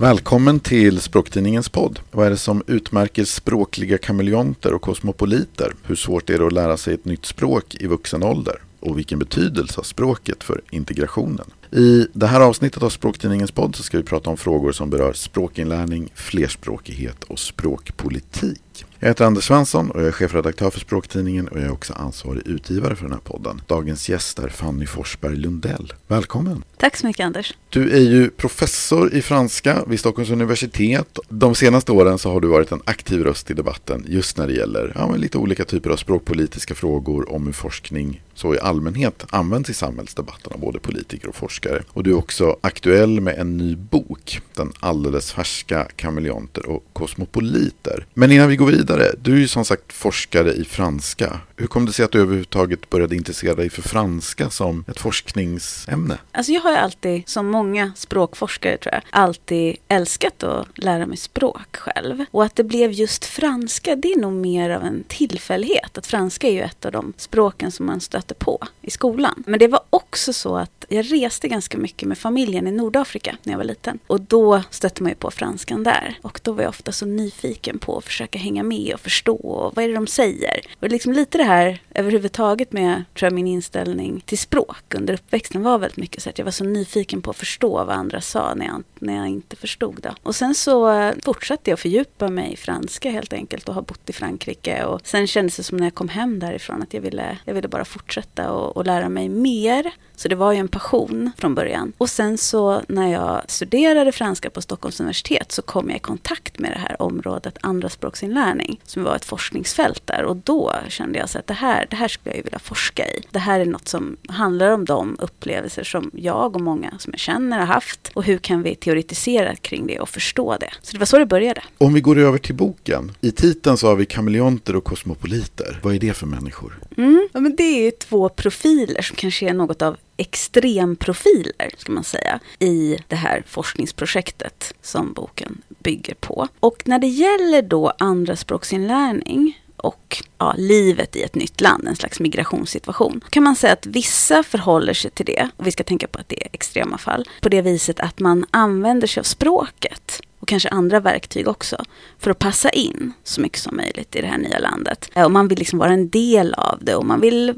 Välkommen till Språktidningens podd. Vad är det som utmärker språkliga kameleonter och kosmopoliter? Hur svårt är det att lära sig ett nytt språk i vuxen ålder? Och vilken betydelse har språket för integrationen? I det här avsnittet av Språktidningens podd så ska vi prata om frågor som berör språkinlärning, flerspråkighet och språkpolitik. Jag heter Anders Svensson och jag är chefredaktör för Språktidningen och jag är också ansvarig utgivare för den här podden. Dagens gäst är Fanny Forsberg Lundell. Välkommen! Tack så mycket Anders. Du är ju professor i franska vid Stockholms universitet. De senaste åren så har du varit en aktiv röst i debatten just när det gäller ja, lite olika typer av språkpolitiska frågor om hur forskning så i allmänhet används i samhällsdebatten av både politiker och forskare. Och du är också aktuell med en ny bok, Den alldeles färska kameleonter och kosmopoliter. Men innan vi går vidare, du är ju som sagt forskare i franska. Hur kom det sig att du överhuvudtaget började intressera dig för franska som ett forskningsämne? Alltså jag har ju alltid, som många språkforskare tror jag, alltid älskat att lära mig språk själv. Och att det blev just franska, det är nog mer av en tillfällighet. Att franska är ju ett av de språken som man stöter på i skolan. Men det var också så att jag reste ganska mycket med familjen i Nordafrika när jag var liten. Och då stötte man ju på franskan där. Och då var jag ofta så nyfiken på att försöka hänga med och förstå. Och vad är det de säger? Och liksom lite det här överhuvudtaget med, tror jag, min inställning till språk under uppväxten var väldigt mycket så att jag var så nyfiken på att förstå vad andra sa när jag, när jag inte förstod det. Och sen så eh, fortsatte jag att fördjupa mig i franska helt enkelt och har bott i Frankrike. Och sen kändes det som när jag kom hem därifrån att jag ville, jag ville bara fortsätta och, och lära mig mer. Så det var ju en passion från början. Och sen så när jag studerade franska på Stockholms universitet så kom jag i kontakt med det här området andraspråksinlärning som var ett forskningsfält där. Och då kände jag så att det här, det här skulle jag ju vilja forska i. Det här är något som handlar om de upplevelser som jag och många som jag känner har haft. Och hur kan vi teoretisera kring det och förstå det? Så det var så det började. Om vi går över till boken. I titeln så har vi kameleonter och kosmopoliter. Vad är det för människor? Mm, ja, men det är ju två profiler som kanske är något av extremprofiler, ska man säga, i det här forskningsprojektet som boken bygger på. Och när det gäller då andraspråksinlärning och ja, livet i ett nytt land, en slags migrationssituation. kan man säga att vissa förhåller sig till det, och vi ska tänka på att det är extrema fall, på det viset att man använder sig av språket och kanske andra verktyg också för att passa in så mycket som möjligt i det här nya landet. Eh, och man vill liksom vara en del av det och man vill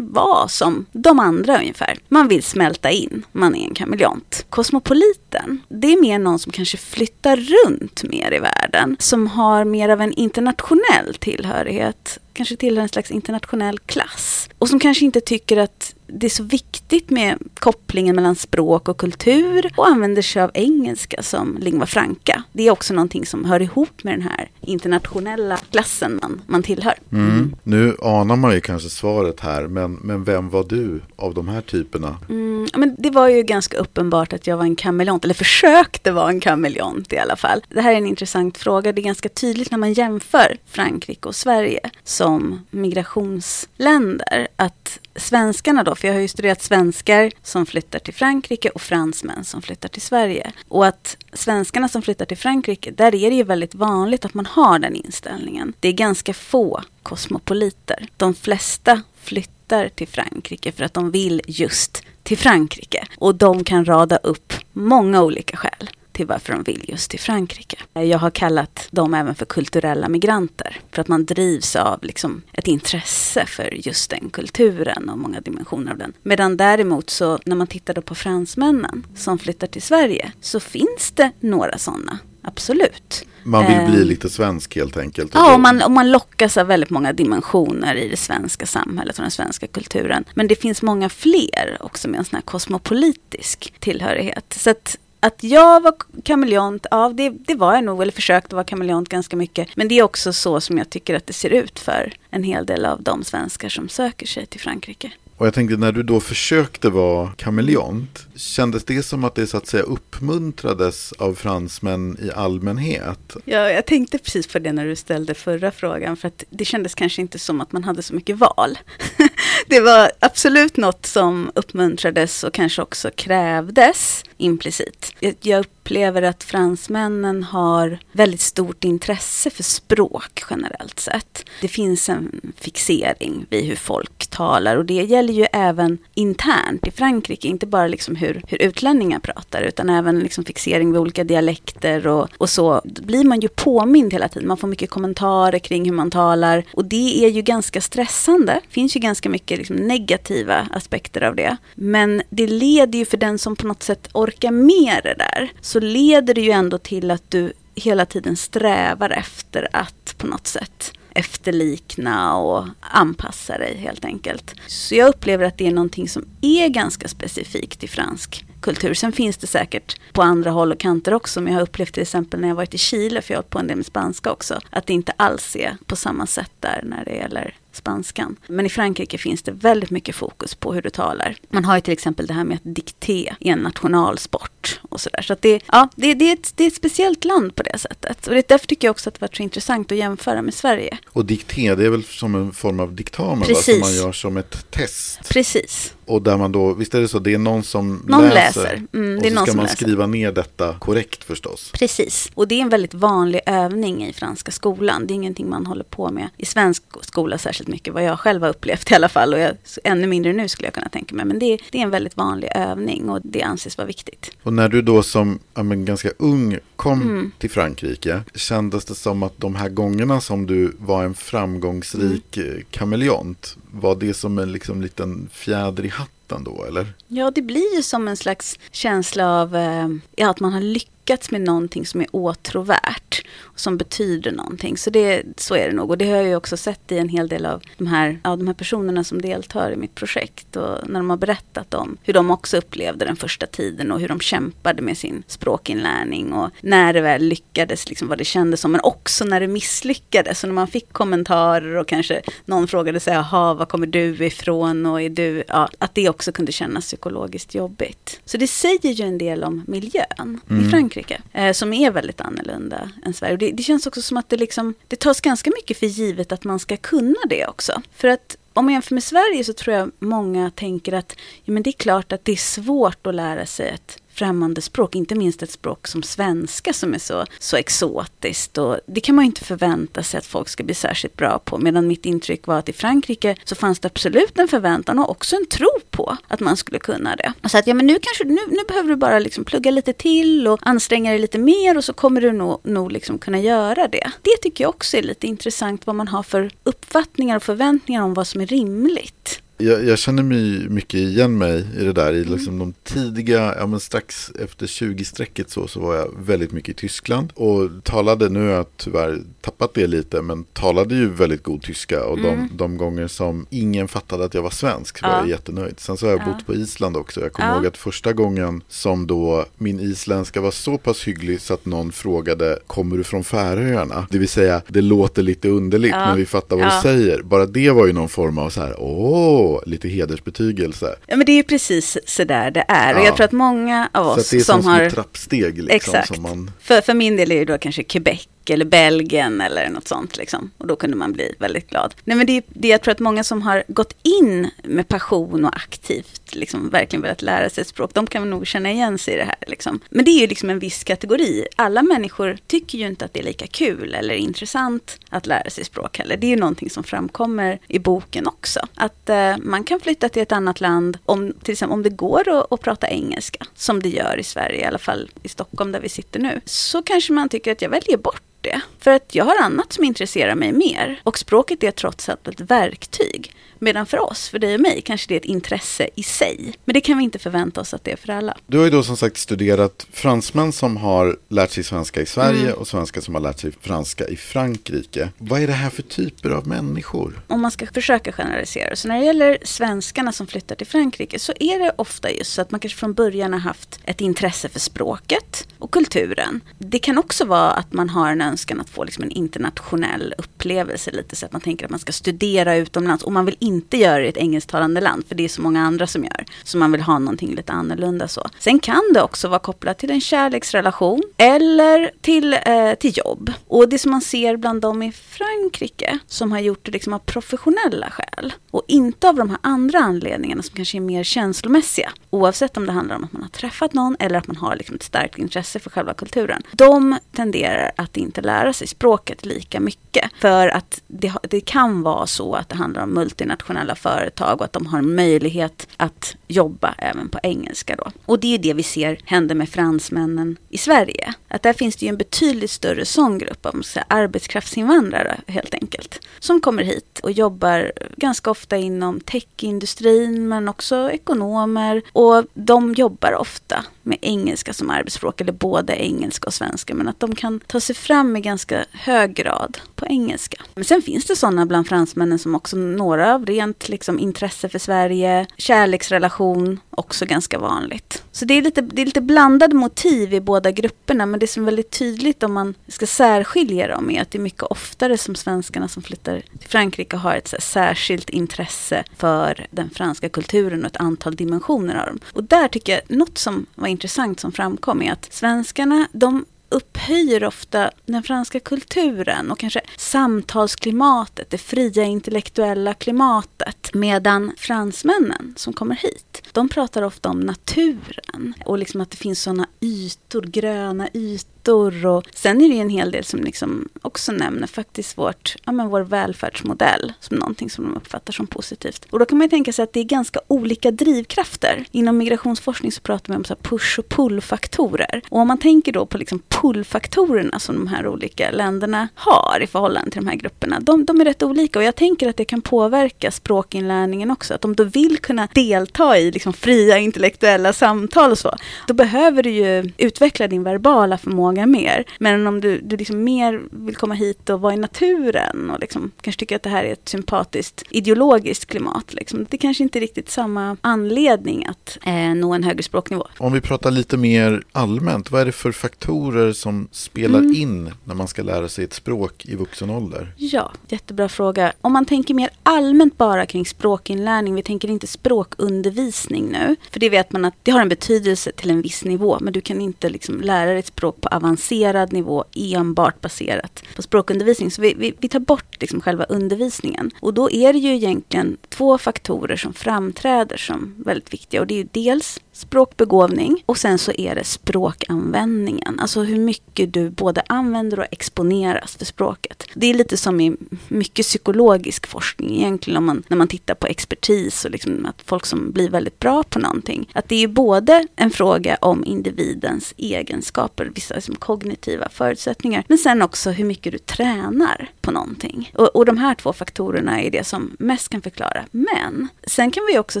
vara som de andra ungefär. Man vill smälta in, man är en kameleont. Kosmopoliten, det är mer någon som kanske flyttar runt mer i världen, som har mer av en internationell tillhörighet kanske tillhör en slags internationell klass. Och som kanske inte tycker att det är så viktigt med kopplingen mellan språk och kultur och använder sig av engelska som lingua franca. Det är också någonting som hör ihop med den här internationella klassen man, man tillhör. Mm. Nu anar man ju kanske svaret här, men, men vem var du av de här typerna? Mm, men det var ju ganska uppenbart att jag var en kameleont, eller försökte vara en kameleont i alla fall. Det här är en intressant fråga. Det är ganska tydligt när man jämför Frankrike och Sverige som migrationsländer att svenskarna då, för jag har ju studerat svenskar som flyttar till Frankrike och fransmän som flyttar till Sverige. Och att svenskarna som flyttar till Frankrike, där är det ju väldigt vanligt att man har den inställningen. Det är ganska få kosmopoliter. De flesta flyttar till Frankrike för att de vill just till Frankrike. Och de kan rada upp många olika skäl till varför de vill just till Frankrike. Jag har kallat dem även för kulturella migranter för att man drivs av liksom ett intresse för just den kulturen och många dimensioner av den. Medan däremot så när man tittar på fransmännen som flyttar till Sverige så finns det några sådana. Absolut. Man vill bli lite svensk helt enkelt. Ja, och man, och man lockas av väldigt många dimensioner i det svenska samhället och den svenska kulturen. Men det finns många fler också med en sån här kosmopolitisk tillhörighet. Så att att jag var kameleont, ja det, det var jag nog, eller försökte vara kameleont ganska mycket. Men det är också så som jag tycker att det ser ut för en hel del av de svenskar som söker sig till Frankrike. Och jag tänkte när du då försökte vara kameleont, kändes det som att det så att säga uppmuntrades av fransmän i allmänhet? Ja, jag tänkte precis på det när du ställde förra frågan, för att det kändes kanske inte som att man hade så mycket val. det var absolut något som uppmuntrades och kanske också krävdes implicit. Jag, jag upplever att fransmännen har väldigt stort intresse för språk generellt sett. Det finns en fixering vid hur folk talar och det gäller ju även internt i Frankrike, inte bara liksom hur, hur utlänningar pratar utan även liksom fixering vid olika dialekter och, och så Då blir man ju påmind hela tiden. Man får mycket kommentarer kring hur man talar och det är ju ganska stressande. Det finns ju ganska mycket liksom negativa aspekter av det. Men det leder ju för den som på något sätt orkar med det där så leder det ju ändå till att du hela tiden strävar efter att på något sätt efterlikna och anpassa dig helt enkelt. Så jag upplever att det är någonting som är ganska specifikt i fransk kultur. Sen finns det säkert på andra håll och kanter också, men jag har upplevt till exempel när jag varit i Chile, för jag har hållit på en del med spanska också, att det inte alls är på samma sätt där när det gäller spanskan. Men i Frankrike finns det väldigt mycket fokus på hur du talar. Man har ju till exempel det här med att dikté är en nationalsport och sådär. Så att det, ja, det, det, är ett, det är ett speciellt land på det sättet. Och det, därför tycker jag också att det varit så intressant att jämföra med Sverige. Och dikté, det är väl som en form av diktamen va? Precis. som man gör som ett test. Precis. Och där man då, visst är det så, det är någon som Någon läser. läser. Mm, och så ska man läser. skriva ner detta korrekt förstås. Precis, och det är en väldigt vanlig övning i franska skolan. Det är ingenting man håller på med i svensk skola särskilt mycket, vad jag själv har upplevt i alla fall. Och jag, ännu mindre nu skulle jag kunna tänka mig. Men det, är- det är en väldigt vanlig övning och det anses vara viktigt. Och när du då som ja, men ganska ung kom Mm. till Frankrike, kändes det som att de här gångerna som du var en framgångsrik Mm. eh, kameleont, var det som en liksom, liten fjäder i hatten då eller? Ja, det blir ju som en slags känsla av eh, ja, att man har lyckats med någonting som är åtråvärt. Som betyder någonting. Så, det, så är det nog. Och det har jag ju också sett i en hel del av de här, ja, de här personerna som deltar i mitt projekt. Och när de har berättat om hur de också upplevde den första tiden och hur de kämpade med sin språkinlärning. Och när det väl lyckades, liksom vad det kändes som. Men också när det misslyckades. Och när man fick kommentarer och kanske någon frågade sig, jaha, var kommer du ifrån? Och är du, ja, att det också kunde kännas psykologiskt jobbigt. Så det säger ju en del om miljön Mm. i Frankrike. Eh, som är väldigt annorlunda än Sverige. Och det, det känns också som att det, liksom, det tas ganska mycket för givet att man ska kunna det också. För att om man jämför med Sverige så tror jag många tänker att ja, men det är klart att det är svårt att lära sig ett främmande språk, inte minst ett språk som svenska som är så, så exotiskt. Och det kan man ju inte förvänta sig att folk ska bli särskilt bra på. Medan mitt intryck var att i Frankrike så fanns det absolut en förväntan och också en tro på att man skulle kunna det. Och så att ja, men nu, kanske, nu, nu behöver du bara liksom plugga lite till och anstränga dig lite mer och så kommer du nog, nog liksom kunna göra det. Det tycker jag också är lite intressant vad man har för uppfattningar och förväntningar om vad som är rimligt. Jag, jag känner mig mycket igen mig i det där. Mm. I liksom de tidiga, ja men strax efter 20-strecket så, så var jag väldigt mycket i Tyskland. Och talade, nu jag tyvärr tappat det lite, men talade ju väldigt god tyska. Och Mm. de, de gånger som ingen fattade att jag var svensk så var Ja. jag jättenöjd. Sen så har jag Ja. bott på Island också. Jag kommer Ja. ihåg att första gången som då min isländska var så pass hygglig så att någon frågade, kommer du från Färöarna? Det vill säga, det låter lite underligt men vi fattar vad du säger. Bara det var ju någon form av så här, åh, lite hedersbetygelse. Ja, men det är ju precis så där det är. Och Ja. jag tror att många av Så oss att det är som som, har... trappsteg liksom. Exakt. Som man, För, för min del är det då kanske Quebec eller Belgien eller något sånt. Liksom. Och då kunde man bli väldigt glad. Nej, men det, det jag tror att många som har gått in med passion och aktivt liksom verkligen velat lära sig ett språk, de kan nog känna igen sig i det här. Liksom. Men det är ju liksom en viss kategori. Alla människor tycker ju inte att det är lika kul eller intressant att lära sig språk heller. Det är ju någonting som framkommer i boken också. Att eh, man kan flytta till ett annat land, om, till exempel om det går att, att prata engelska, som det gör i Sverige, i alla fall i Stockholm där vi sitter nu, så kanske man tycker att jag väljer bort det. För att jag har annat som intresserar mig mer. Och språket är trots allt ett verktyg. Medan för oss, för dig och mig, kanske det är ett intresse i sig. Men det kan vi inte förvänta oss att det är för alla. du har ju då som sagt studerat fransmän som har lärt sig svenska i Sverige Mm. och svenskar som har lärt sig franska i Frankrike. Vad är det här för typer av människor? om man ska försöka generalisera. Så när det gäller svenskarna som flyttar till Frankrike så är det ofta just så att man kanske från början har haft ett intresse för språket och kulturen. Det kan också vara att man har en önskan att få liksom en internationell upplevelse lite så att man tänker att man ska studera utomlands och man vill inte göra det i ett engelsktalande land för det är så många andra som gör. Så man vill ha någonting lite annorlunda så. Sen kan det också vara kopplat till en kärleksrelation eller till, eh, till jobb. Och det som man ser bland dem i Frankrike som har gjort det liksom av professionella skäl. Och inte av de här andra anledningarna som kanske är mer känslomässiga. Oavsett om det handlar om att man har träffat någon eller att man har liksom ett starkt intresse för själva kulturen. De tenderar att inte lära sig språket lika mycket. För att det, det kan vara så att det handlar om multinationella företag och att de har möjlighet att jobba även på engelska då. Och det är det vi ser händer med fransmännen i Sverige. Att där finns det ju en betydligt större sån grupp av arbetskraftsinvandrare helt enkelt. Som kommer hit och jobbar ganska ofta inom techindustrin men också ekonomer. Och de jobbar ofta med engelska som arbetsspråk eller både engelska och svenska. Men att de kan ta sig fram i ganska hög grad på engelska. Men sen finns det sådana bland fransmännen som också några av rent liksom, intresse för Sverige, kärleksrelation, också ganska vanligt. Så det är, lite, det är lite blandade motiv i båda grupperna men det som är väldigt tydligt om man ska särskilja dem är att det är mycket oftare som svenskarna som flyttar till Frankrike har ett särskilt intresse för den franska kulturen och ett antal dimensioner av dem. Och där tycker jag något som var intressant som framkom är att svenskarna de upphöjer ofta den franska kulturen och kanske samtalsklimatet, det fria intellektuella klimatet. Medan fransmännen som kommer hit, de pratar ofta om naturen och liksom att det finns sådana ytor, gröna ytor räntor. och sen är det en hel del som liksom också nämner faktiskt vårt, ja, men vår välfärdsmodell som någonting som de uppfattar som positivt. Och då kan man ju tänka sig att det är ganska olika drivkrafter. Inom migrationsforskning så pratar man om så push och pull-faktorer. Och om man tänker då på liksom pull-faktorerna som de här olika länderna har i förhållande till de här grupperna, de, de är rätt olika och jag tänker att det kan påverka språkinlärningen också. Att om du vill kunna delta i liksom fria intellektuella samtal och så, då behöver du ju utveckla din verbala förmåga fråga mer. Men om du, du liksom mer vill komma hit och vara i naturen och liksom kanske tycker att det här är ett sympatiskt ideologiskt klimat. Liksom. Det är kanske inte riktigt samma anledning att eh, nå en högre språknivå. Om vi pratar lite mer allmänt, vad är det för faktorer som spelar mm. in när man ska lära sig ett språk i vuxen ålder? Ja, jättebra fråga. Om man tänker mer allmänt bara kring språkinlärning, vi tänker inte språkundervisning nu, för det vet man att det har en betydelse till en viss nivå, men du kan inte liksom lära dig ett språk på avancerad nivå enbart baserat på språkundervisning. Så vi, vi, vi tar bort liksom själva undervisningen. Och då är det ju egentligen två faktorer som framträder som väldigt viktiga. Och det är ju dels språkbegåvning och sen så är det språkanvändningen. Alltså hur mycket du både använder och exponeras för språket. Det är lite som i mycket psykologisk forskning egentligen om man, när man tittar på expertis och liksom att folk som blir väldigt bra på någonting. Att det är både en fråga om individens egenskaper, vissa liksom kognitiva förutsättningar, men sen också hur mycket du tränar på någonting. Och, och de här två faktorerna är det som mest kan förklara. Men sen kan vi också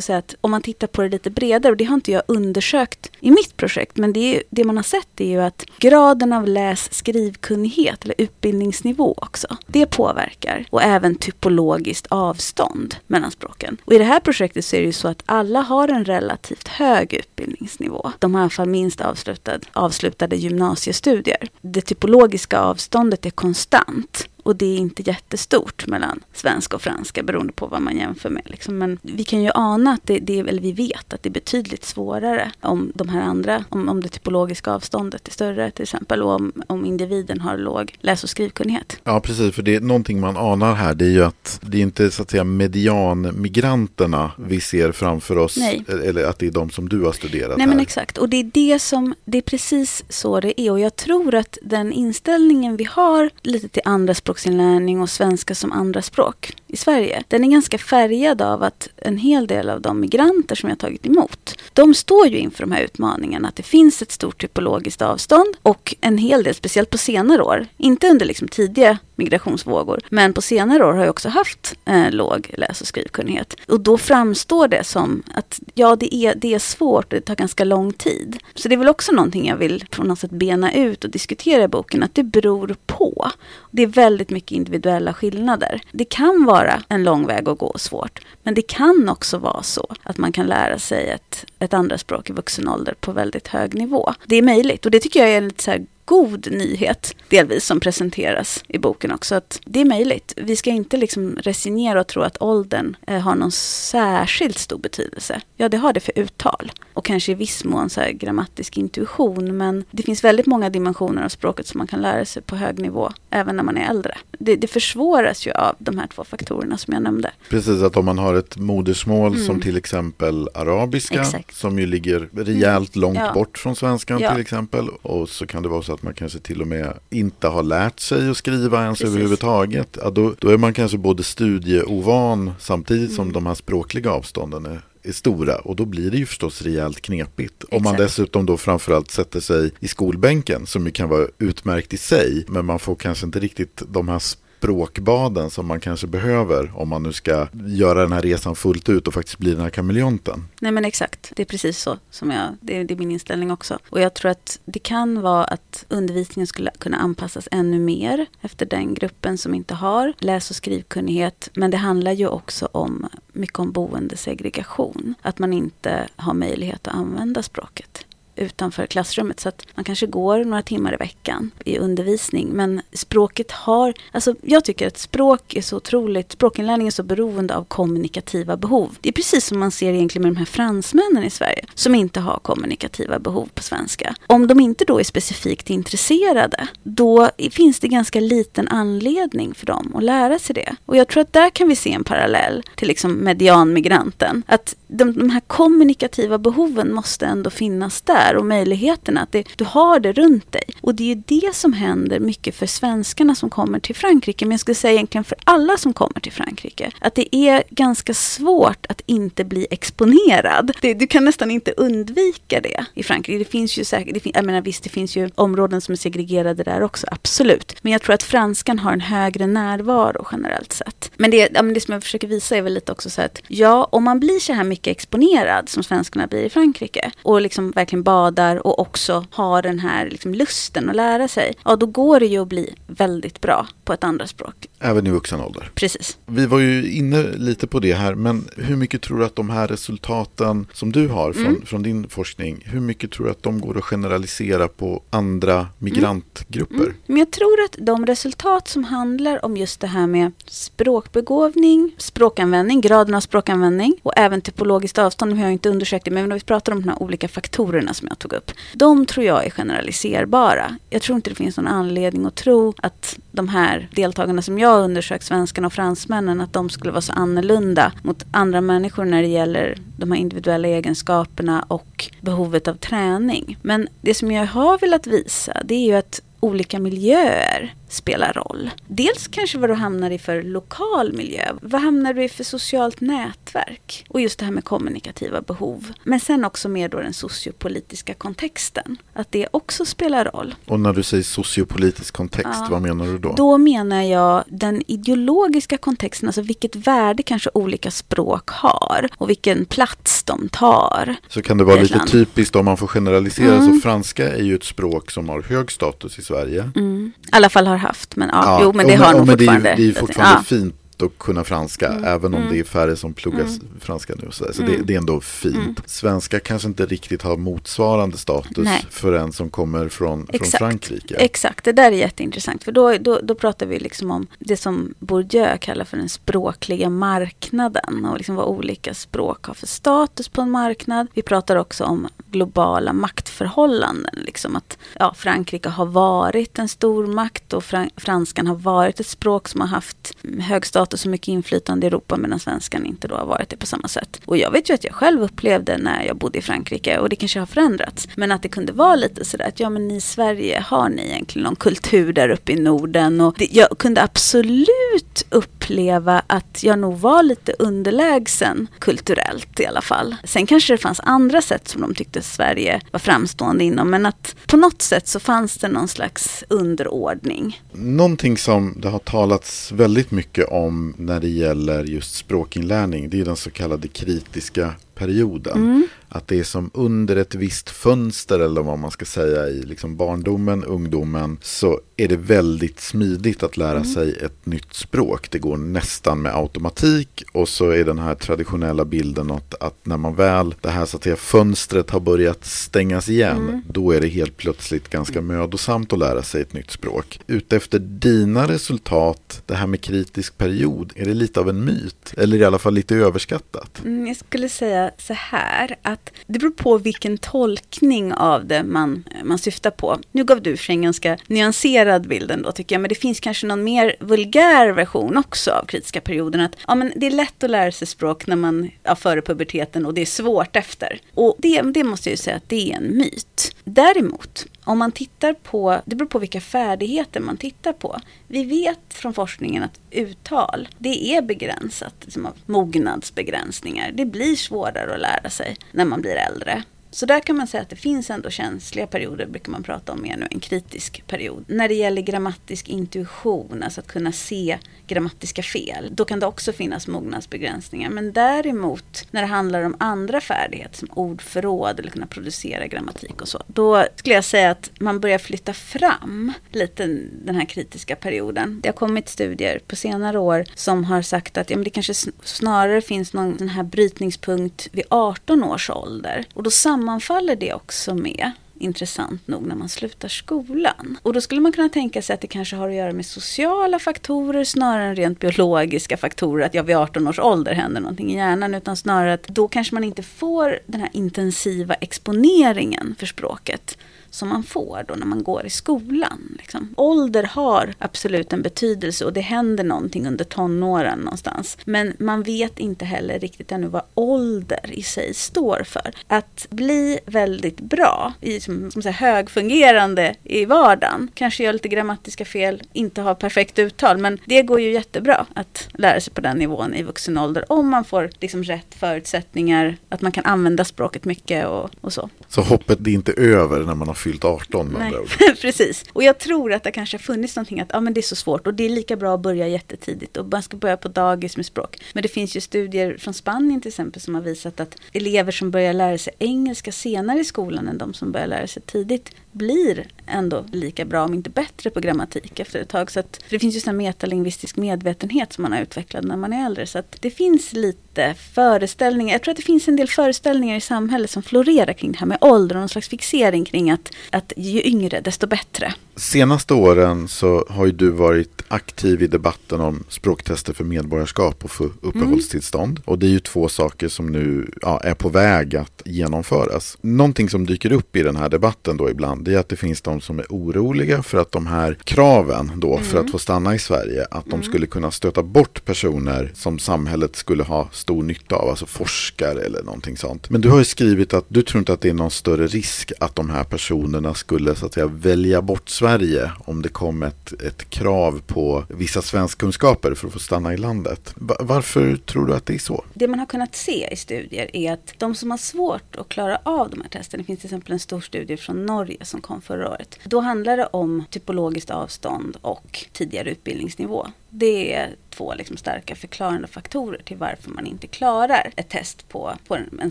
säga att om man tittar på det lite bredare, och det har inte jag undersökt i mitt projekt, men det, är, det man har sett är ju att graden av läs-skrivkunnighet, eller utbildningsnivå också, det påverkar. Och även typologiskt avstånd mellan språken. Och i det här projektet så är det ju så att alla har en relativt hög utbildningsnivå. De har i alla fall minst avslutad, avslutade gymnasiestudier. Det typologiska avståndet är konstant. Och det är inte jättestort mellan svenska och franska beroende på vad man jämför med. Liksom. Men vi kan ju ana att det, det, eller vi vet att det är betydligt svårare om de här andra, om, om det typologiska avståndet är större till exempel och om, om individen har låg läs och skrivkunnighet. Ja, precis, för det är någonting man anar här, det är ju att det är inte så att säga medianmigranterna vi ser framför oss, Nej. eller att det är de som du har studerat Nej, här. men exakt, och det är det som, det är precis så det är och jag tror att den inställningen vi har lite till andra språk hemspråksinlärning och svenska som andraspråk i Sverige. Den är ganska färgad av att en hel del av de migranter som jag tagit emot, de står ju inför de här utmaningarna. Att det finns ett stort typologiskt avstånd och en hel del, speciellt på senare år, inte under liksom tidiga migrationsvågor. Men på senare år har jag också haft eh, låg läs och skrivkunnighet. Och då framstår det som att ja, det är, det är svårt och det tar ganska lång tid. Så det är väl också någonting jag vill på något sätt bena ut och diskutera i boken, att det beror på. Det är väldigt mycket individuella skillnader. Det kan vara en lång väg att gå och svårt, men det kan också vara så att man kan lära sig ett, ett andra språk i vuxen ålder på väldigt hög nivå. Det är möjligt och det tycker jag är lite så god nyhet, delvis, som presenteras i boken också. Att det är möjligt. Vi ska inte liksom resignera och tro att åldern eh, har någon särskilt stor betydelse. Ja, det har det för uttal och kanske i viss mån så grammatisk intuition. Men det finns väldigt många dimensioner av språket som man kan lära sig på hög nivå, även när man är äldre. Det, det försvåras ju av de här två faktorerna som jag nämnde. Precis, att om man har ett modersmål mm. som till exempel arabiska, Exakt. som ju ligger rejält långt ja. bort från svenskan ja. till exempel. Och så kan det vara så att man kanske till och med inte har lärt sig att skriva ens Precis. överhuvudtaget. Ja, då, då är man kanske både studieovan samtidigt mm. som de här språkliga avstånden är är stora och då blir det ju förstås rejält knepigt. Exakt. Om man dessutom då framförallt sätter sig i skolbänken som ju kan vara utmärkt i sig men man får kanske inte riktigt de här språkbaden som man kanske behöver om man nu ska göra den här resan fullt ut och faktiskt bli den här kameleonten. Nej men exakt, det är precis så som jag, det är, det är min inställning också. Och jag tror att det kan vara att undervisningen skulle kunna anpassas ännu mer efter den gruppen som inte har läs och skrivkunnighet. Men det handlar ju också om mycket om boendesegregation. Att man inte har möjlighet att använda språket utanför klassrummet. Så att man kanske går några timmar i veckan i undervisning. Men språket har, alltså jag tycker att språk är så otroligt, språkinlärning är så beroende av kommunikativa behov. Det är precis som man ser egentligen med de här fransmännen i Sverige som inte har kommunikativa behov på svenska. Om de inte då är specifikt intresserade, då finns det ganska liten anledning för dem att lära sig det. Och jag tror att där kan vi se en parallell till liksom medianmigranten. Att de, de här kommunikativa behoven måste ändå finnas där och möjligheterna. Att det, du har det runt dig. Och det är det som händer mycket för svenskarna som kommer till Frankrike. Men jag skulle säga egentligen för alla som kommer till Frankrike. Att det är ganska svårt att inte bli exponerad. Det, du kan nästan inte undvika det i Frankrike. Det finns ju säkert, det fin, jag menar visst det finns ju områden som är segregerade där också, absolut. Men jag tror att franskan har en högre närvaro generellt sett. Men det, ja, men det som jag försöker visa är väl lite också så att ja, om man blir så här mycket exponerad som svenskarna blir i Frankrike och liksom verkligen badar och också har den här liksom lusten att lära sig, ja då går det ju att bli väldigt bra på ett andra språk. Även i vuxen ålder. Precis. Vi var ju inne lite på det här, men hur mycket tror du att de här resultaten som du har från, mm. från din forskning, hur mycket tror du att de går att generalisera på andra migrantgrupper? Mm. Mm. Men jag tror att de resultat som handlar om just det här med språkbegåvning, språkanvändning, graden av språkanvändning och även typologiskt avstånd, nu har jag inte undersökt det, men när vi pratar om de här olika faktorerna som jag tog upp, de tror jag är generaliserbara. Jag tror inte det finns någon anledning att tro att de här deltagarna som jag har undersökt, svenskarna och fransmännen, att de skulle vara så annorlunda mot andra människor när det gäller de här individuella egenskaperna och behovet av träning. Men det som jag har velat visa, det är ju att olika miljöer spelar roll. Dels kanske vad du hamnar i för lokal miljö. Vad hamnar du i för socialt nätverk? Och just det här med kommunikativa behov. Men sen också mer då den sociopolitiska kontexten. Att det också spelar roll. Och när du säger sociopolitisk kontext, ja, vad menar du då? Då menar jag den ideologiska kontexten, alltså vilket värde kanske olika språk har och vilken plats de tar. Så kan det vara lite land. typiskt om man får generalisera, mm. så franska är ju ett språk som har hög status i Sverige. Mm. I alla fall har haft. Men, ja, ja jo, men det har nog fortfarande. Det är, det är fortfarande ja. fint att kunna franska, mm. även om mm. det är färre som pluggar mm. franska nu. Så, så det, mm. det, är ändå fint. Mm. Svenska kanske inte riktigt har motsvarande status Nej. för en som kommer från, från Frankrike. Exakt, det där är jätteintressant. För då, då, då pratar vi liksom om det som Bourdieu kallar för den språkliga marknaden. Och liksom vad olika språk har för status på en marknad. Vi pratar också om globala maktförhållanden. Liksom att ja, Frankrike har varit en stormakt och fran franskan har varit ett språk som har haft hög status och mycket inflytande i Europa medan svenskan inte då har varit det på samma sätt. Och jag vet ju att jag själv upplevde när jag bodde i Frankrike och det kanske har förändrats. Men att det kunde vara lite sådär att ja men i Sverige har ni egentligen någon kultur där uppe i Norden och det, jag kunde absolut uppleva att jag nog var lite underlägsen kulturellt i alla fall. Sen kanske det fanns andra sätt som de tyckte Sverige var framstående inom. Men att på något sätt så fanns det någon slags underordning. Någonting som det har talats väldigt mycket om när det gäller just språkinlärning. Det är den så kallade kritiska perioden. Mm. Att det är som under ett visst fönster eller vad man ska säga i liksom barndomen, ungdomen så är det väldigt smidigt att lära mm. sig ett nytt språk. Det går nästan med automatik och så är den här traditionella bilden att, att när man väl, det här så att säga, fönstret har börjat stängas igen, mm. då är det helt plötsligt ganska mödosamt att lära sig ett nytt språk. Utefter dina resultat, det här med kritisk period, är det lite av en myt? Eller i alla fall lite överskattat? Mm, jag skulle säga så här, att det beror på vilken tolkning av det man, man syftar på. Nu gav du sig en ganska nyanserad bild ändå tycker jag, men det finns kanske någon mer vulgär version också av kritiska perioden. Att ja, men det är lätt att lära sig språk när man ja, före puberteten och det är svårt efter. Och det, det måste jag ju säga att det är en myt. Däremot, om man tittar på, det beror på vilka färdigheter man tittar på. Vi vet från forskningen att uttal, det är begränsat liksom av mognadsbegränsningar. Det blir svårare att lära sig när man blir äldre. Så där kan man säga att det finns ändå känsliga perioder, brukar man prata om mer nu, en kritisk period. När det gäller grammatisk intuition, alltså att kunna se grammatiska fel, då kan det också finnas mognadsbegränsningar. Men däremot när det handlar om andra färdigheter som ordförråd eller kunna producera grammatik och så, då skulle jag säga att man börjar flytta fram lite den här kritiska perioden. Det har kommit studier på senare år som har sagt att ja, men det kanske snarare finns någon den här brytningspunkt vid 18 års ålder. Och då sammanfaller det också med intressant nog när man slutar skolan. Och då skulle man kunna tänka sig att det kanske har att göra med sociala faktorer snarare än rent biologiska faktorer. Att jag vid 18 års ålder händer någonting i hjärnan. Utan snarare att då kanske man inte får den här intensiva exponeringen för språket som man får då när man går i skolan. Liksom. Ålder har absolut en betydelse och det händer någonting under tonåren någonstans. Men man vet inte heller riktigt ännu vad ålder i sig står för. Att bli väldigt bra, i, som, som säga, högfungerande i vardagen, kanske gör lite grammatiska fel, inte har perfekt uttal, men det går ju jättebra att lära sig på den nivån i vuxen ålder om man får liksom rätt förutsättningar, att man kan använda språket mycket och, och så. Så hoppet är inte över när man har fyllt 18 med andra ord. Precis, och jag tror att det kanske har funnits någonting att ja, men det är så svårt och det är lika bra att börja jättetidigt och man ska börja på dagis med språk. Men det finns ju studier från Spanien till exempel som har visat att elever som börjar lära sig engelska senare i skolan än de som börjar lära sig tidigt blir ändå lika bra, om inte bättre, på grammatik efter ett tag. Så att, det finns ju en metalingvistisk medvetenhet som man har utvecklat när man är äldre. Så att det finns lite föreställningar. Jag tror att det finns en del föreställningar i samhället som florerar kring det här med ålder och någon slags fixering kring att, att ju yngre desto bättre. Senaste åren så har ju du varit aktiv i debatten om språktester för medborgarskap och för uppehållstillstånd. Mm. Och det är ju två saker som nu ja, är på väg att genomföras. Någonting som dyker upp i den här debatten då ibland det är att det finns de som är oroliga för att de här kraven då mm. för att få stanna i Sverige, att de mm. skulle kunna stöta bort personer som samhället skulle ha stor nytta av, alltså forskare eller någonting sånt. Men du har ju skrivit att du tror inte att det är någon större risk att de här personerna skulle så att säga välja bort Sverige om det kom ett, ett krav på vissa svenskkunskaper för att få stanna i landet. Varför tror du att det är så? Det man har kunnat se i studier är att de som har svårt att klara av de här testerna, det finns till exempel en stor studie från Norge som kom förra året. Då handlar det om typologiskt avstånd och tidigare utbildningsnivå. Det är två liksom starka förklarande faktorer till varför man inte klarar ett test på, på en,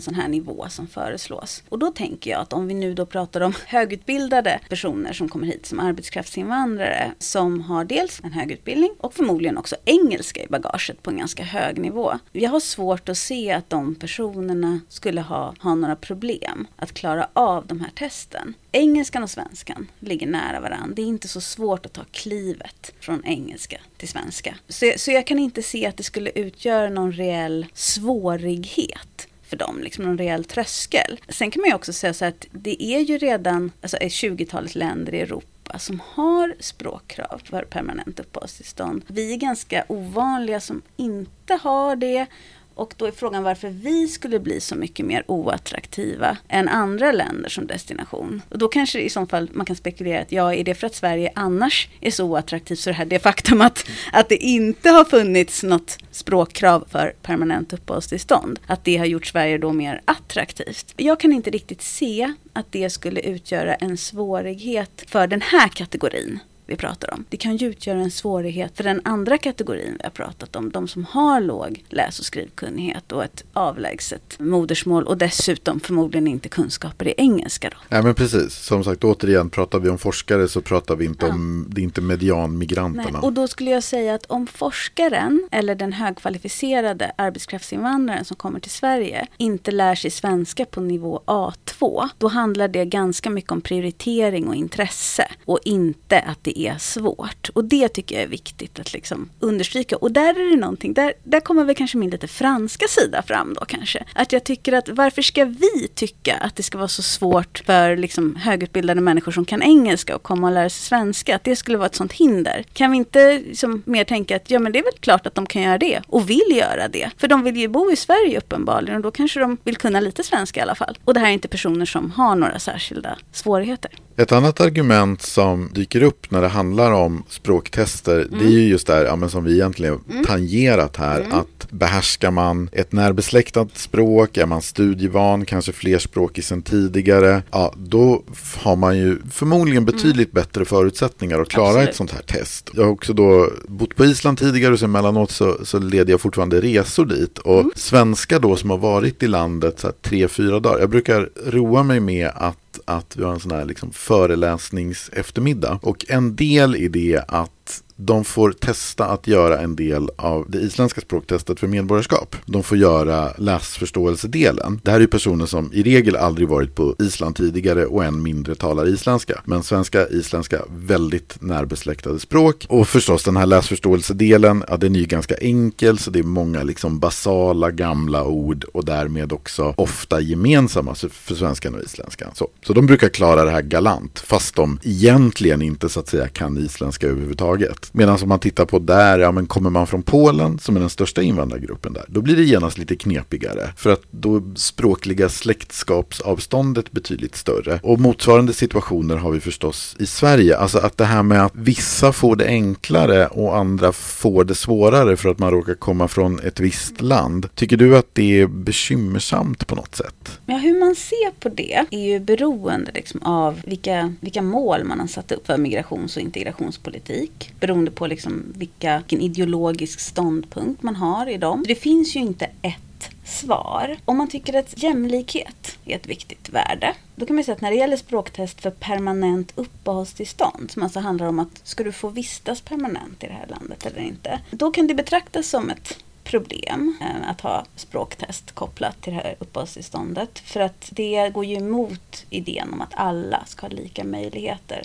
sån här nivå som föreslås. Och då tänker jag att om vi nu då pratar om högutbildade personer som kommer hit som arbetskraftsinvandrare som har dels en hög utbildning och förmodligen också engelska i bagaget på en ganska hög nivå. Jag har svårt att se att de personerna skulle ha, ha några problem att klara av de här testen. Engelskan och svenskan ligger nära varandra. Det är inte så svårt att ta klivet från engelska till svenska. Så, så jag kan inte se att det skulle utgöra någon reell svårighet för dem, liksom någon rejäl tröskel. Sen kan man ju också säga så att det är ju redan alltså, ett 20-talet länder i Europa som har språkkrav för permanent uppehållstillstånd. Vi är ganska ovanliga som inte har det och då är frågan varför vi skulle bli så mycket mer oattraktiva än andra länder som destination. Och då kanske i så fall man kan spekulera att ja, är det för att Sverige annars är så oattraktivt så det här det faktum att, att det inte har funnits något språkkrav för permanent uppehållstillstånd, att det har gjort Sverige då mer attraktivt. Jag kan inte riktigt se att det skulle utgöra en svårighet för den här kategorin vi pratar om. Det kan ju utgöra en svårighet för den andra kategorin vi har pratat om. De som har låg läs och skrivkunnighet och ett avlägset modersmål och dessutom förmodligen inte kunskaper i engelska. Då. Ja men precis, som sagt återigen pratar vi om forskare så pratar vi inte ja. om, det är inte medianmigranterna. Nej, och då skulle jag säga att om forskaren eller den högkvalificerade arbetskraftsinvandraren som kommer till Sverige inte lär sig svenska på nivå A2, då handlar det ganska mycket om prioritering och intresse och inte att det är svårt. Och det tycker jag är viktigt att liksom understryka. Och där är det någonting, där, där kommer väl kanske min lite franska sida fram då kanske. Att jag tycker att varför ska vi tycka att det ska vara så svårt för liksom högutbildade människor som kan engelska och komma och lära sig svenska, att det skulle vara ett sånt hinder. Kan vi inte liksom mer tänka att ja men det är väl klart att de kan göra det och vill göra det. För de vill ju bo i Sverige uppenbarligen och då kanske de vill kunna lite svenska i alla fall. Och det här är inte personer som har några särskilda svårigheter. Ett annat argument som dyker upp när det handlar om språktester mm. det är ju just det här ja, som vi egentligen mm. tangerat här mm. att behärskar man ett närbesläktat språk, är man studievan, kanske flerspråkig sedan tidigare, ja då har man ju förmodligen mm. betydligt bättre förutsättningar att klara Absolut. ett sånt här test. Jag har också då bott på Island tidigare och så emellanåt så, så leder jag fortfarande resor dit och mm. svenskar då som har varit i landet så här, tre, fyra dagar, jag brukar roa mig med att att vi har en sån här liksom föreläsningseftermiddag. Och en del i det att de får testa att göra en del av det isländska språktestet för medborgarskap. De får göra läsförståelsedelen. Det här är personer som i regel aldrig varit på Island tidigare och än mindre talar isländska. Men svenska, isländska, väldigt närbesläktade språk. Och förstås den här läsförståelsedelen, ja den är ju ganska enkel så det är många liksom basala gamla ord och därmed också ofta gemensamma för svenskan och isländskan. Så, så de brukar klara det här galant fast de egentligen inte så att säga kan isländska överhuvudtaget. Medan om man tittar på där, ja men kommer man från Polen som är den största invandrargruppen där, då blir det genast lite knepigare. För att då språkliga släktskapsavståndet betydligt större. Och motsvarande situationer har vi förstås i Sverige. Alltså att det här med att vissa får det enklare och andra får det svårare för att man råkar komma från ett visst land. Tycker du att det är bekymmersamt på något sätt? Ja, hur man ser på det är ju beroende liksom av vilka, vilka mål man har satt upp för migrations och integrationspolitik. Beroende beroende på liksom vilka, vilken ideologisk ståndpunkt man har i dem. Det finns ju inte ett svar. Om man tycker att jämlikhet är ett viktigt värde, då kan man säga att när det gäller språktest för permanent uppehållstillstånd, som alltså handlar om att ska du få vistas permanent i det här landet eller inte, då kan det betraktas som ett problem eh, att ha språktest kopplat till det här uppehållstillståndet. För att det går ju emot idén om att alla ska ha lika möjligheter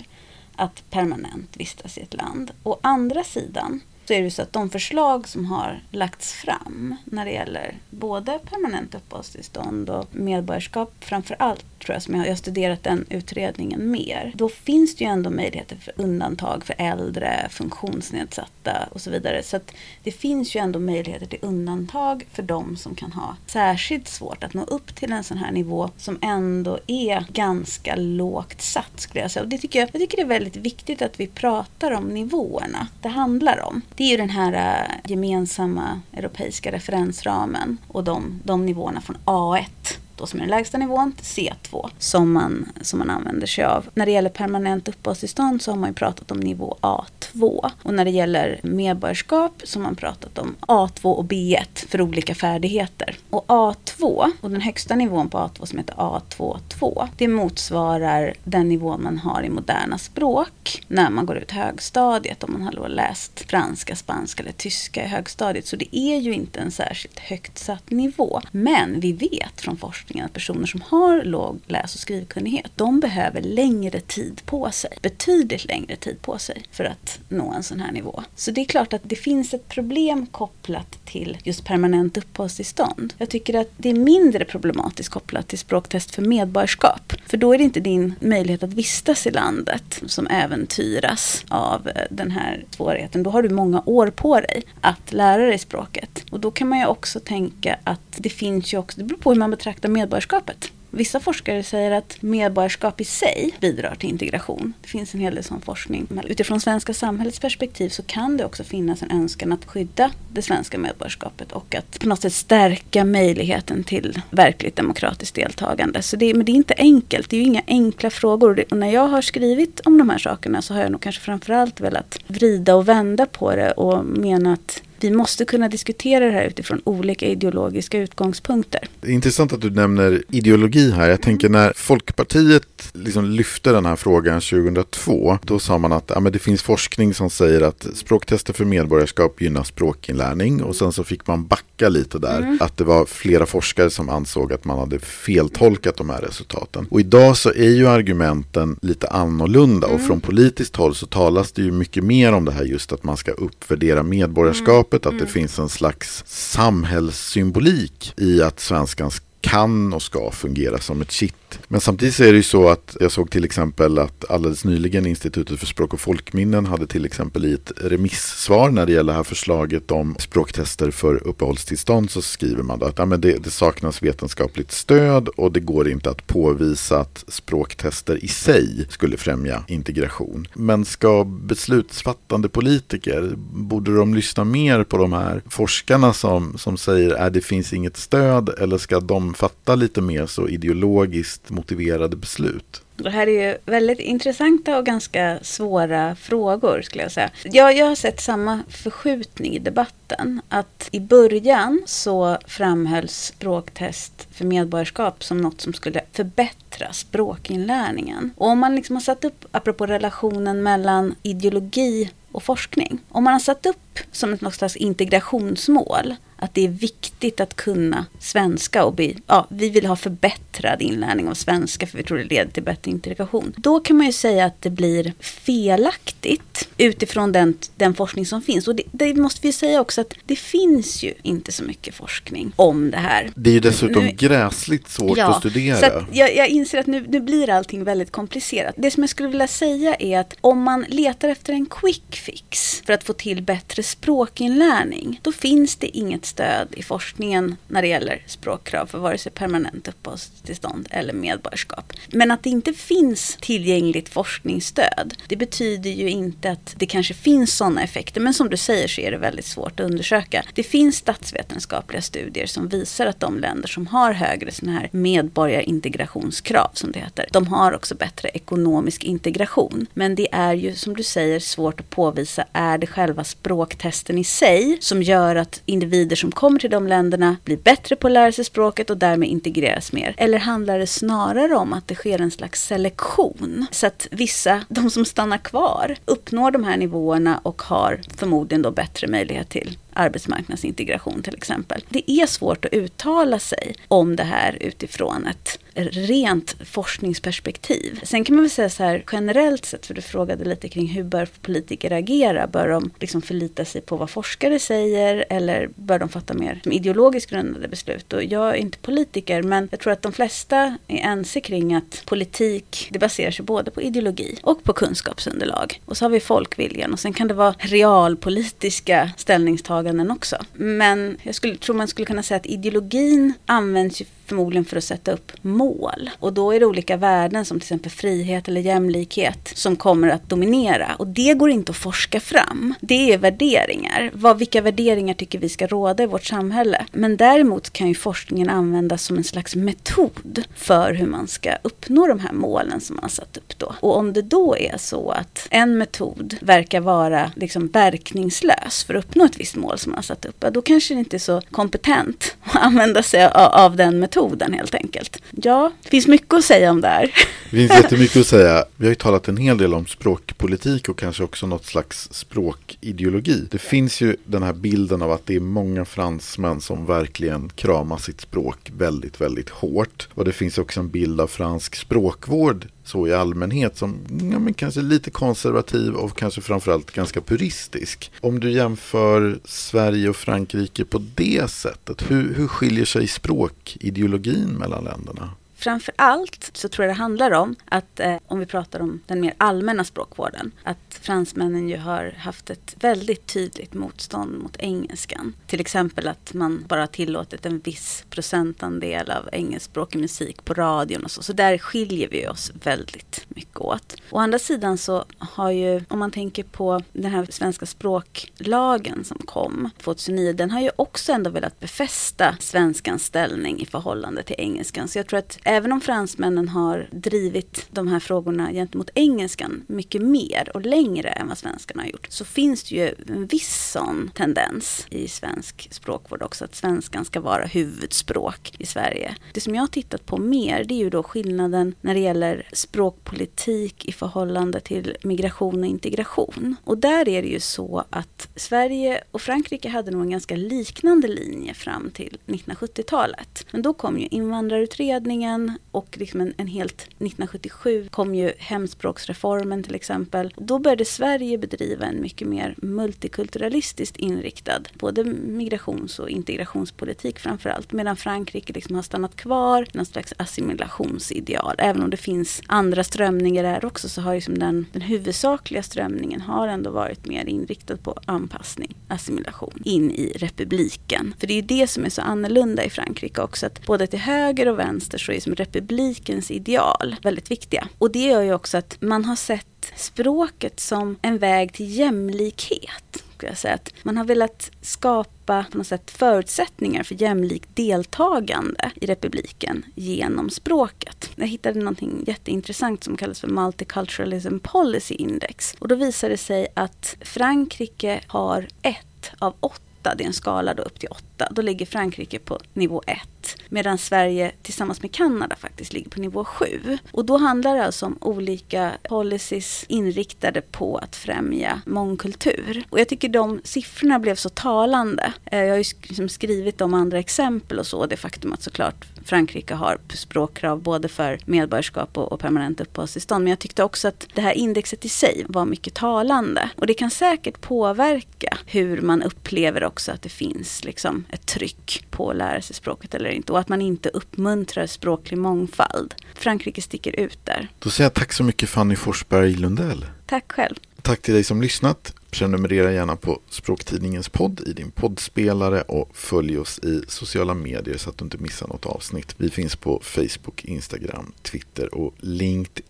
att permanent vistas i ett land. Å andra sidan så är det så att de förslag som har lagts fram när det gäller både permanent uppehållstillstånd och medborgarskap framför allt tror jag, som jag, jag har studerat den utredningen mer. Då finns det ju ändå möjligheter för undantag för äldre, funktionsnedsatta och så vidare. Så att det finns ju ändå möjligheter till undantag för de som kan ha särskilt svårt att nå upp till en sån här nivå som ändå är ganska lågt satt skulle jag säga. Och det tycker jag, jag tycker det är väldigt viktigt att vi pratar om nivåerna det handlar om. Det är ju den här äh, gemensamma europeiska referensramen och de, de nivåerna från A1 då som är den lägsta nivån, till C2 som man, som man använder sig av. När det gäller permanent uppehållstillstånd så har man ju pratat om nivå A2. Och när det gäller medborgarskap så har man pratat om A2 och B1 för olika färdigheter. Och A2 och den högsta nivån på A2 som heter A22 det motsvarar den nivån man har i moderna språk när man går ut högstadiet om man har läst franska, spanska eller tyska i högstadiet. Så det är ju inte en särskilt högt satt nivå. Men vi vet från forskning forskningen att personer som har låg läs och skrivkunnighet, de behöver längre tid på sig. Betydligt längre tid på sig för att nå en sån här nivå. Så det är klart att det finns ett problem kopplat till just permanent uppehållstillstånd. Jag tycker att det är mindre problematiskt kopplat till språktest för medborgarskap. För då är det inte din möjlighet att vistas i landet som äventyras av eh, den här svårigheten. Då har du många år på dig att lära dig språket. Och då kan man ju också tänka att det finns ju också, det beror på hur man betraktar medborgarskapet. Vissa forskare säger att medborgarskap i sig bidrar till integration. Det finns en hel del sån forskning. Men utifrån svenska samhällets perspektiv så kan det också finnas en önskan att skydda det svenska medborgarskapet och att på något sätt stärka möjligheten till verkligt demokratiskt deltagande. Så det, men det är inte enkelt. Det är ju inga enkla frågor. Och när jag har skrivit om de här sakerna så har jag nog kanske framförallt velat vrida och vända på det och mena att vi måste kunna diskutera det här utifrån olika ideologiska utgångspunkter. Det är intressant att du nämner ideologi här. Jag tänker när Folkpartiet liksom lyfte den här frågan 2002, då sa man att ja, men det finns forskning som säger att språktester för medborgarskap gynnar språkinlärning och sen så fick man backa lite där. Mm. Att det var flera forskare som ansåg att man hade feltolkat de här resultaten. Och idag så är ju argumenten lite annorlunda mm. och från politiskt håll så talas det ju mycket mer om det här just att man ska uppvärdera medborgarskap budskapet att mm. det finns en slags samhällssymbolik i att svenskan kan och ska fungera som ett kitt men samtidigt så är det ju så att jag såg till exempel att alldeles nyligen Institutet för språk och folkminnen hade till exempel i ett remissvar när det gäller det här förslaget om språktester för uppehållstillstånd så skriver man då att ja, men det, det saknas vetenskapligt stöd och det går inte att påvisa att språktester i sig skulle främja integration. Men ska beslutsfattande politiker, borde de lyssna mer på de här forskarna som, som säger att det finns inget stöd eller ska de Liksom fatta lite mer så ideologiskt motiverade beslut? Det här är ju väldigt intressanta och ganska svåra frågor skulle jag säga. Jag, jag har sett samma förskjutning i debatten. Att i början så framhölls språktest för medborgarskap som något som skulle förbättra språkinlärningen. Och om man liksom har satt upp, apropå relationen mellan ideologi och forskning. Om man har satt upp som ett något slags integrationsmål att det är viktigt att kunna svenska och bli, ja, vi vill ha förbättrad inlärning av svenska för vi tror det leder till bättre integration. Då kan man ju säga att det blir felaktigt utifrån den, den forskning som finns. Och det, det måste vi säga också att det finns ju inte så mycket forskning om det här. Det är ju dessutom nu, gräsligt svårt ja, att studera. Så att jag, jag inser att nu, nu blir allting väldigt komplicerat. Det som jag skulle vilja säga är att om man letar efter en quick fix för att få till bättre språkinlärning, då finns det inget stöd i forskningen när det gäller språkkrav för vare sig permanent uppehållstillstånd eller medborgarskap. Men att det inte finns tillgängligt forskningsstöd, det betyder ju inte att det kanske finns sådana effekter. Men som du säger så är det väldigt svårt att undersöka. Det finns statsvetenskapliga studier som visar att de länder som har högre sådana här medborgarintegrationskrav som det heter, de har också bättre ekonomisk integration. Men det är ju som du säger svårt att påvisa, är det själva språktesten i sig som gör att individer som kommer till de länderna blir bättre på att lära sig språket och därmed integreras mer? Eller handlar det snarare om att det sker en slags selektion? Så att vissa, de som stannar kvar, uppnår de här nivåerna och har förmodligen då bättre möjlighet till arbetsmarknadsintegration till exempel. Det är svårt att uttala sig om det här utifrån ett rent forskningsperspektiv. Sen kan man väl säga så här generellt sett, för du frågade lite kring hur bör politiker agera? Bör de liksom förlita sig på vad forskare säger eller bör de fatta mer ideologiskt grundade beslut? Och jag är inte politiker, men jag tror att de flesta är ense kring att politik, det baserar sig både på ideologi och på kunskapsunderlag. Och så har vi folkviljan och sen kan det vara realpolitiska ställningstaganden också. Men jag skulle, tror man skulle kunna säga att ideologin används ju förmodligen för att sätta upp mål. Och då är det olika värden som till exempel frihet eller jämlikhet som kommer att dominera. Och det går inte att forska fram. Det är värderingar. Vad, vilka värderingar tycker vi ska råda i vårt samhälle? Men däremot kan ju forskningen användas som en slags metod för hur man ska uppnå de här målen som man har satt upp då. Och om det då är så att en metod verkar vara liksom verkningslös för att uppnå ett visst mål som man har satt upp, då kanske det inte är så kompetent att använda sig av den metoden metoden helt enkelt. Ja, det finns mycket att säga om det här. Det finns jättemycket att säga. Vi har ju talat en hel del om språkpolitik och kanske också något slags språkideologi. Det finns ju den här bilden av att det är många fransmän som verkligen kramar sitt språk väldigt, väldigt hårt. Och det finns också en bild av fransk språkvård så i allmänhet som ja, men kanske lite konservativ och kanske framförallt ganska puristisk. Om du jämför Sverige och Frankrike på det sättet, hur, hur skiljer sig språkideologin mellan länderna? Framför allt så tror jag det handlar om att eh, om vi pratar om den mer allmänna språkvården, att fransmännen ju har haft ett väldigt tydligt motstånd mot engelskan. Till exempel att man bara tillåtit en viss procentandel av engelskspråkig musik på radion och så. Så där skiljer vi oss väldigt mycket åt. Å andra sidan så har ju, om man tänker på den här svenska språklagen som kom 2009, den har ju också ändå velat befästa svenskans ställning i förhållande till engelskan. Så jag tror att även om fransmännen har drivit de här frågorna gentemot engelskan mycket mer och längre än vad svenskarna har gjort, så finns det ju en viss sån tendens i svensk språkvård också, att svenskan ska vara huvudspråk i Sverige. Det som jag har tittat på mer, det är ju då skillnaden när det gäller språkpolitik i förhållande till migration och integration. Och där är det ju så att Sverige och Frankrike hade nog en ganska liknande linje fram till 1970-talet. Men då kom ju invandrarutredningen och liksom en, en helt 1977 kom ju hemspråksreformen till exempel. Då började Sverige bedriva en mycket mer multikulturalistiskt inriktad både migrations och integrationspolitik framför allt. Medan Frankrike liksom har stannat kvar i någon slags assimilationsideal. Även om det finns andra strömningar där också så har liksom den, den huvudsakliga strömningen har ändå varit mer inriktad på anpassning, assimilation in i republiken. För det är det som är så annorlunda i Frankrike också att både till höger och vänster så är liksom republikens ideal väldigt viktiga. Och det gör ju också att man har sett språket som en väg till jämlikhet. Jag säga. Att man har velat skapa på något sätt förutsättningar för jämlikt deltagande i republiken genom språket. Jag hittade någonting jätteintressant som kallas för Multiculturalism Policy Index. Och då visade det sig att Frankrike har ett av åtta det är en skala då upp till åtta. Då ligger Frankrike på nivå ett medan Sverige tillsammans med Kanada faktiskt ligger på nivå 7. Och då handlar det alltså om olika policies inriktade på att främja mångkultur. Och jag tycker de siffrorna blev så talande. Eh, jag har ju liksom skrivit om andra exempel och så. Det faktum att såklart Frankrike har språkkrav både för medborgarskap och, och permanent uppehållstillstånd. Men jag tyckte också att det här indexet i sig var mycket talande. Och det kan säkert påverka hur man upplever också att det finns liksom ett tryck på att lära sig språket eller inte. Och att man inte uppmuntrar språklig mångfald. Frankrike sticker ut där. Då säger jag tack så mycket Fanny Forsberg Lundell. Tack själv. Tack till dig som lyssnat. Prenumerera gärna på Språktidningens podd i din poddspelare och följ oss i sociala medier så att du inte missar något avsnitt. Vi finns på Facebook, Instagram, Twitter och LinkedIn.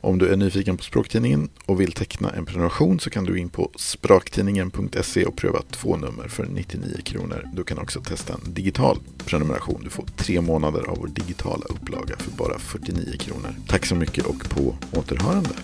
Om du är nyfiken på Språktidningen och vill teckna en prenumeration så kan du in på spraktidningen.se och pröva två nummer för 99 kronor. Du kan också testa en digital prenumeration. Du får tre månader av vår digitala upplaga för bara 49 kronor. Tack så mycket och på återhörande.